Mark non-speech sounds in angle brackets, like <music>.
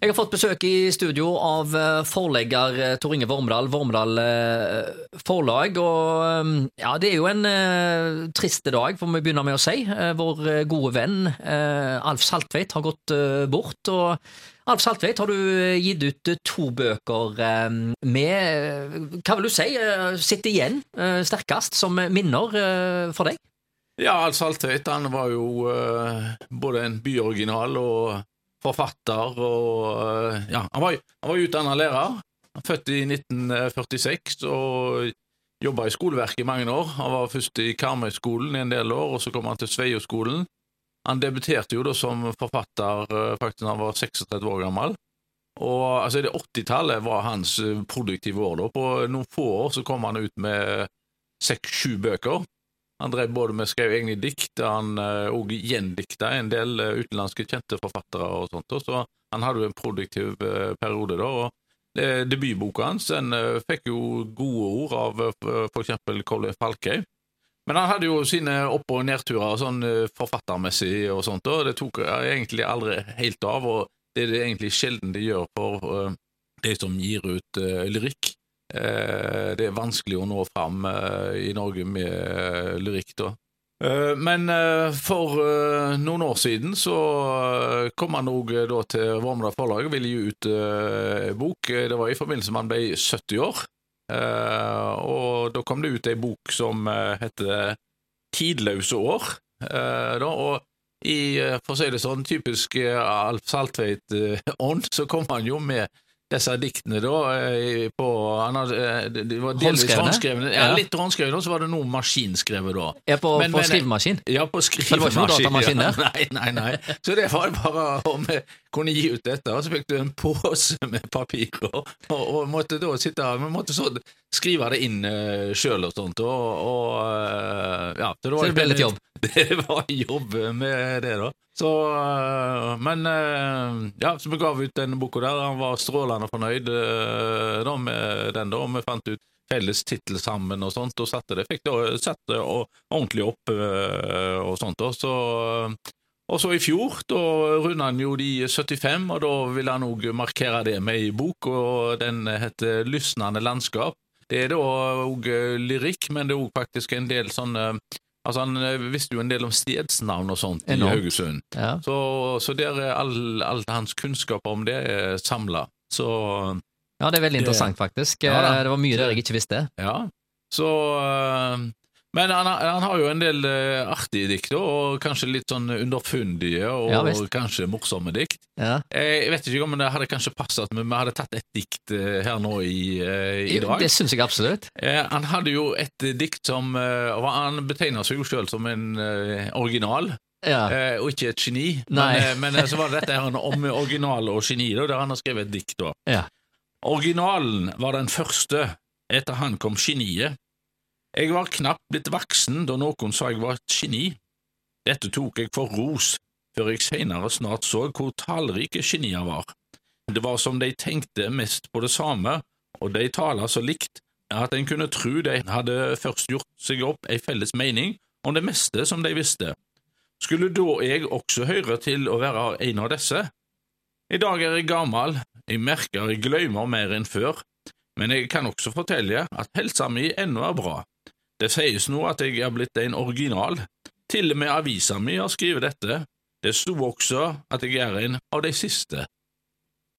Jeg har fått besøk i studio av eh, forlegger eh, Tor Inge Vormedal, Vormedal eh, Forlag. Og ja, det er jo en eh, trist dag, får vi begynne med å si. Vår gode venn eh, Alf Saltveit har gått eh, bort. og Alf Saltveit, har du gitt ut to bøker med Hva vil du si sitter igjen sterkest som minner for deg? Ja, Alf Saltveit han var jo både en byoriginal og forfatter, og eh, ja, han var, han var utdannet lærer. Er Født i 1946 og jobba i skoleverket i mange år. Han var først i Karmøyskolen i en del år, og så kom han til Sveioskolen. Han debuterte jo da som forfatter eh, faktisk da han var 36 år gammel. Og altså, det 80-tallet var hans eh, produktive år. da. På noen få år så kom han ut med seks-sju bøker. Han drev både med skrev egne dikt, han òg uh, gjendikta en del uh, utenlandske kjente forfattere og sånt, og så han hadde jo en produktiv uh, periode da. og Debutboka hans den fikk jo gode ord av eksempel Colin Falkøy. Men han hadde jo sine opp- og nedturer sånn forfattermessig og sånt, og det tok egentlig aldri helt av, og det er det egentlig sjelden de gjør for de som gir ut lyrikk. Eh, det er vanskelig å nå fram eh, i Norge med eh, lyrikk, da. Men for noen år siden så kom han òg til Vormedal forlag og ville gi ut eh, bok. Det var i forbindelse med han ble 70 år. Og da kom det ut ei bok som heter Tidløse år. Og i, for å si det sånn, typisk Alf Saltveit-ånd, så kom han jo med disse diktene da, eh, på han hadde, eh, det var delvis Håndskrevne? Ja, Ja. litt håndskrevne, og så var det noe maskinskrevet da. Er på, Men- på men- skrivemaskin? Ja, på det var ikke noe skrivemaskin. ja. <laughs> Nei, nei, nei. Så det var bare om vi kunne gi ut dette, og så fikk du en pose med papir, og, og, og måtte da sitte Vi måtte så skrive det inn uh, sjøl og sånt, og, og eh, ja. Så det, Så det ble litt jobb? <laughs> Det var jobb med det, da. Så, eh, men eh, ja, så vi gav ut denne boka der. Han var strålende fornøyd eh, da med den, da. Vi fant ut felles tittel sammen og sånt, og satte det. Fikk det og- ordentlig opp og sånt. da. Så, og så i fjor, da runda han jo de 75, og da ville han òg markere det med ei bok, og den heter Lysnende landskap. Det er da òg lyrikk, men det er òg faktisk en del sånn eh, Altså, Han eh, visste jo en del om stedsnavn og sånt i Haugesund. Ja. Så, så der er all, all hans kunnskap om det samla. Så ja, det er veldig Det- interessant, faktisk. Ja. Eh, det var mye der jeg ikke visste. ja. Så Men han, han har jo en del øh, artige dikt, og kanskje litt sånn underfundige og Ja, kanskje morsomme dikt. Ja. Jeg vet ikke om det hadde kanskje passet at vi hadde tatt et dikt øh, her nå i, i dag. Det syns jeg absolutt. Eh, han hadde jo et dikt som Han betegner seg jo sjøl som en original, Ja. eh, og ikke et geni. Men, eh, men eh, så var det dette her <laughs> om original og geni, der han har skrevet et dikt. da. Ja. Originalen var den første, etter han kom geniet. Jeg var knapt blitt voksen da noen sa jeg var et geni. Dette tok jeg for ros, før jeg senere snart så hvor tallrike genier var. Det var som de tenkte mest på det samme, og de taler så likt at en kunne tro de hadde først gjort seg opp ei felles mening om det meste som de visste. Skulle da jeg også høre til å være en av disse? I dag er jeg gammel, jeg merker jeg glemmer mer enn før, men jeg kan også fortelle at helsa mi ennå er bra. Det sies nå at jeg er blitt en original. Til og med avisa mi har skrevet dette. Det sto også at jeg er en av de siste.